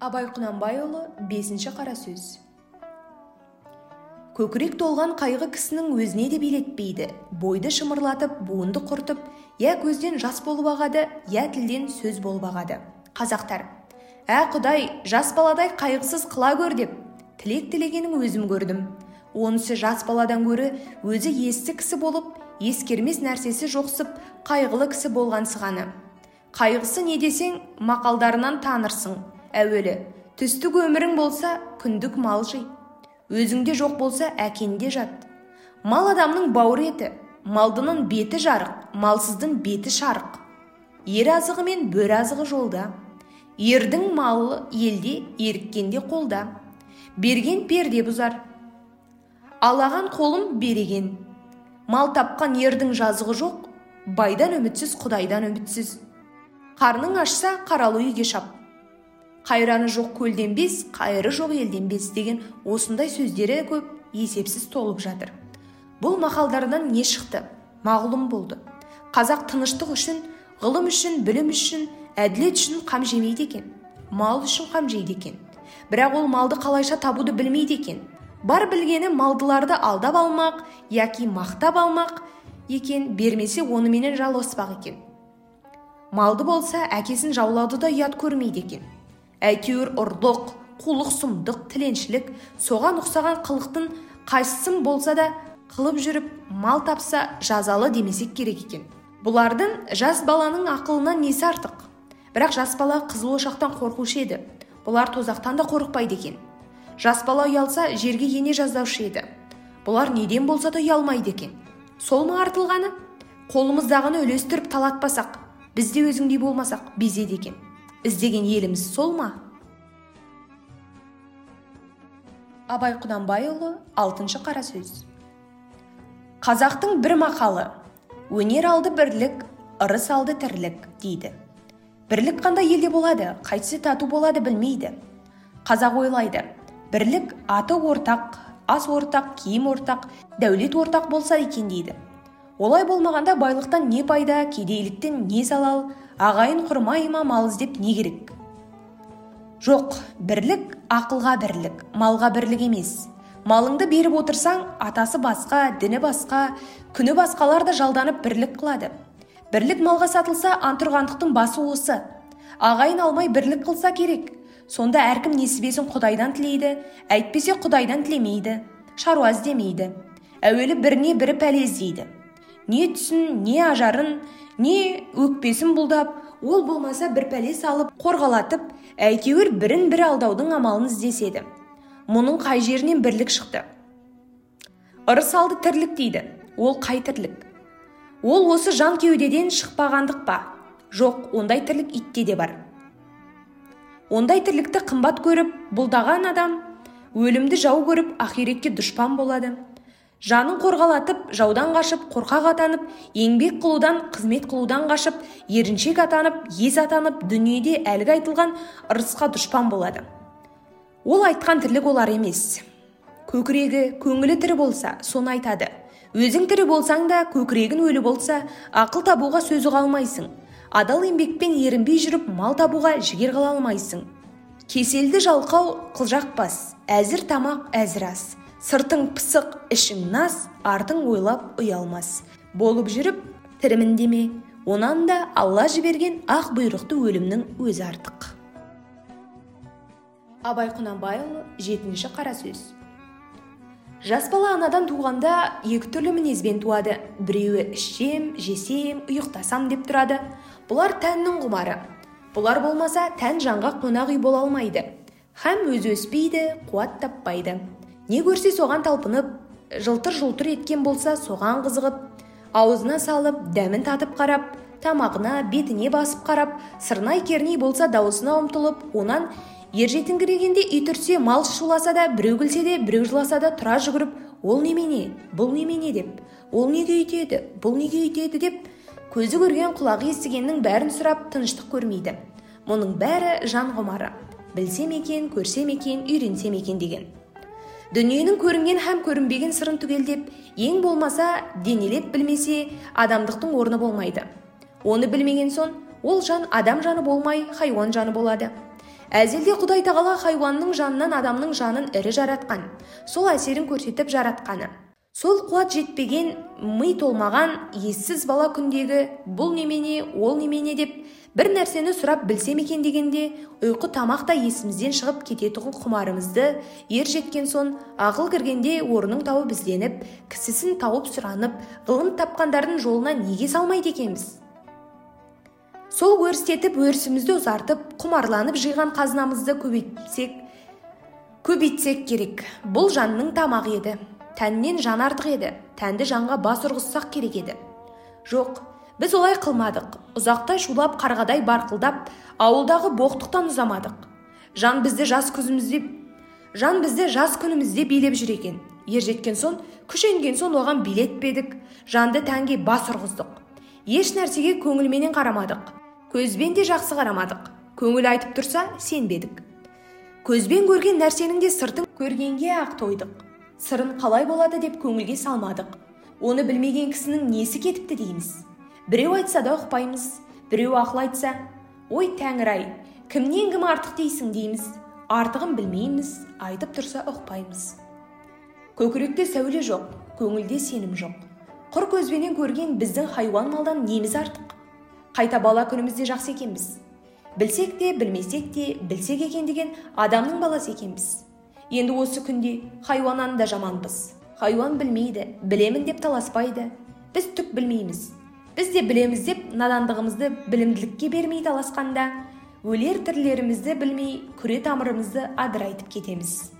абай құнанбайұлы бесінші қара сөз. Көкірек толған қайғы кісінің өзіне де билетпейді бойды шымырлатып буынды құртып я көзден жас болып ағады я тілден сөз болып ағады қазақтар ә құдай жас баладай қайғысыз қыла көр деп тілек тілегенін өзім көрдім. Онысы жас баладан гөрі өзі есті кісі болып ескермес нәрсесі жоқсып қайғылы кісі болған сығаны. Қайғысы не десең мақалдарынан танырсың әуелі түстік өмірің болса күндік мал жи өзіңде жоқ болса әкенде жат. Мал адамның бауыр еті малдының беті жарық малсыздың беті шарық. Ер азығы мен бөр азығы жолда. Ердің малы елде еріккенде қолда. Берген перде бұзар. Алаған қолым береген. Мал тапқан ердің жазығы жоқ байдан үмітсіз құдайдан үмітсіз. Қарның ашса қаралы үйге шап. Қайраны жоқ көлденбес қайыры жоқ елденбес деген осындай сөздері көп есепсіз толып жатыр. Бұл мақалдардан не шықты? Мағлұм болды. Қазақ тыныштық үшін ғылым үшін білім үшін әділет үшін қам жемейді екен. Мал үшін қам жейді екен. Бірақ ол малды қалайша табуды білмейді екен. Бар білгені малдыларды алдап алмақ яки мақтап алмақ екен бермесе оныменен жалғаспақ екен. Малды болса әкесін жаулауды да ұят көрмейді екен. Әйтеуір ұрлық қулық сұмдық тіленшілік соған ұқсаған қылықтың қайсысын болса да қылып жүріп мал тапса жазалы демесек керек екен. Бұлардың жас баланың ақылынан несі артық? Бірақ жас бала қызыл ошақтан қорқушы еді. Бұлар тозақтан да қорықпайды екен. Жас бала ұялса жерге ене жаздаушы еді. Бұлар неден болса да ұялмайды екен. Сол ма артылғаны? Қолымыздағыны үлестіріп талатпасақ біз де өзіңдей болмасақ безеді екен іздеген еліміз сол ма? Абай құнанбайұлы алтыншы қара сөз. Қазақтың бір мақалы өнер алды бірлік ырыс алды тірлік дейді. Бірлік қандай елде болады қайтсе тату болады білмейді. Қазақ ойлайды бірлік аты ортақ ас ортақ киім ортақ дәулет ортақ болса екен дейді. Олай болмағанда байлықтан не пайда кедейліктен не залал ағайын құрмай ма мал іздеп не керек? Жоқ бірлік ақылға бірлік малға бірлік емес. Малыңды беріп отырсаң атасы басқа діні басқа күні басқалар да жалданып бірлік қылады. Бірлік малға сатылса антұрғандықтың басы осы. Ағайын алмай бірлік қылса керек. Сонда әркім несібесін құдайдан тілейді әйтпесе құдайдан тілемейді шаруа іздемейді. Әуелі біріне бірі пәле іздейді. Не түсін не ажарын не өкпесін бұлдап ол болмаса бір пәле салып қорғалатып әйтеуір бірін бірі алдаудың амалын іздеседі. Мұның қай жерінен бірлік шықты? Ырыс алды тірлік дейді ол қай тірлік? Ол осы жан кеудеден шықпағандық па? Жоқ ондай тірлік итте де бар. Ондай тірлікті қымбат көріп бұлдаған адам өлімді жау көріп ақирекке дұшпан болады. Жанын қорғалатып жаудан қашып қорқақ атанып еңбек қылудан қызмет қылудан қашып еріншек атанып ез атанып дүниеде әлгі айтылған ырысқа дұшпан болады. Ол айтқан тірлік олар емес. Көкірегі көңілі тірі болса соны айтады. Өзің тірі болсаң да көкірегің өлі болса ақыл табуға сөзі қалмайсың. Адал еңбекпен ерінбей жүріп мал табуға жігер қыла алмайсың. Кеселді жалқау қылжақпас әзір тамақ әзір ас. Сыртың пысық ішің наз артың ойлап ұялмас. Болып жүріп тірімін деме. Онан да алла жіберген ақ бұйрықты өлімнің өзі артық. Абай құнанбайұлы жетінші қара сөз. Жас бала анадан туғанда екі түрлі мінезбен туады. Біреуі ішсем жесем ұйықтасам деп тұрады. Бұлар тәннің құмары. Бұлар болмаса тән жанға қонақ үй бола алмайды. Һәм өзі өспейді қуат таппайды. Не көрсе соған талпынып жылтыр жылтыр еткен болса соған қызығып аузына салып дәмін татып қарап тамағына бетіне басып қарап сырнай керней болса даусына ұмтылып онан ержетіңкірегенде ит үрсе мал шуласа да біреу күлсе де біреу жыласа да тұра жүгіріп ол немене? Бұл немене? деп ол неге үйтеді? Бұл неге үйтеді? деп көзі көрген құлағы естігеннің бәрін сұрап тыныштық көрмейді. Мұның бәрі жан құмары білсем екен көрсем екен үйренсем екен деген. Дүниенің көрінген һәм көрінбеген сырын түгелдеп ең болмаса денелеп білмесе адамдықтың орны болмайды. Оны білмеген соң ол жан адам жаны болмай хайуан жаны болады. Әзелде құдай тағала хайуанның жанынан адамның жанын ірі жаратқан сол әсерін көрсетіп жаратқаны. Сол қуат жетпеген ми толмаған ессіз бала күндегі бұл немене ол немене деп бір нәрсені сұрап білсем екен дегенде ұйқы тамақ та есімізден шығып кететұғын құмарымызды ер жеткен соң ақыл кіргенде орнын тауып ізденіп кісісін тауып сұранып ғылым тапқандардың жолына неге салмайды екенбіз? Сол өрістетіп өрісімізді ұзартып құмарланып жиған қазынамызды көбейтсек көбейтсек керек. Бұл жанның тамағы еді. Тәннен жан артық еді. Тәнді жанға бас ұрғызсақ керек еді. Жоқ біз олай қылмадық. Ұзақтай шулап қарғадай барқылдап ауылдағы боқтықтан ұзамадық. Жан бізді жас күзімізде жан бізді жас күнімізде билеп жүр екен. Ер жеткен соң күш енген соң оған билетпедік жанды тәнге бас ұрғыздық. Еш нәрсеге көңілменен қарамадық. Көзбен де жақсы қарамадық. Көңіл айтып тұрса сенбедік. Көзбен көрген нәрсенің де сыртын көргенге ақ тойдық. Сырын қалай болады деп көңілге салмадық. Оны білмеген кісінің несі кетіпті дейміз. Біреу айтса да ұқпаймыз біреу ақыл айтса ой тәңір-ай кімнен кім артық дейсің дейміз. Артығын білмейміз айтып тұрса ұқпаймыз көкіректе сәуле жоқ көңілде сенім жоқ. Құр көзбенен көрген біздің хайуан малдан неміз артық. Қайта бала күнімізде жақсы екенбіз. Білсек те білмесек те білсек екен деген адамның баласы екенбіз. Енді осы күнде хайуаннан да жаманбыз. Хайуан білмейді білемін деп таласпайды. Біз түк білмейміз. Біз де білеміз деп надандығымызды білімділікке бермей таласқанда өлер тірілерімізді білмей күре тамырымызды адырайтып кетеміз.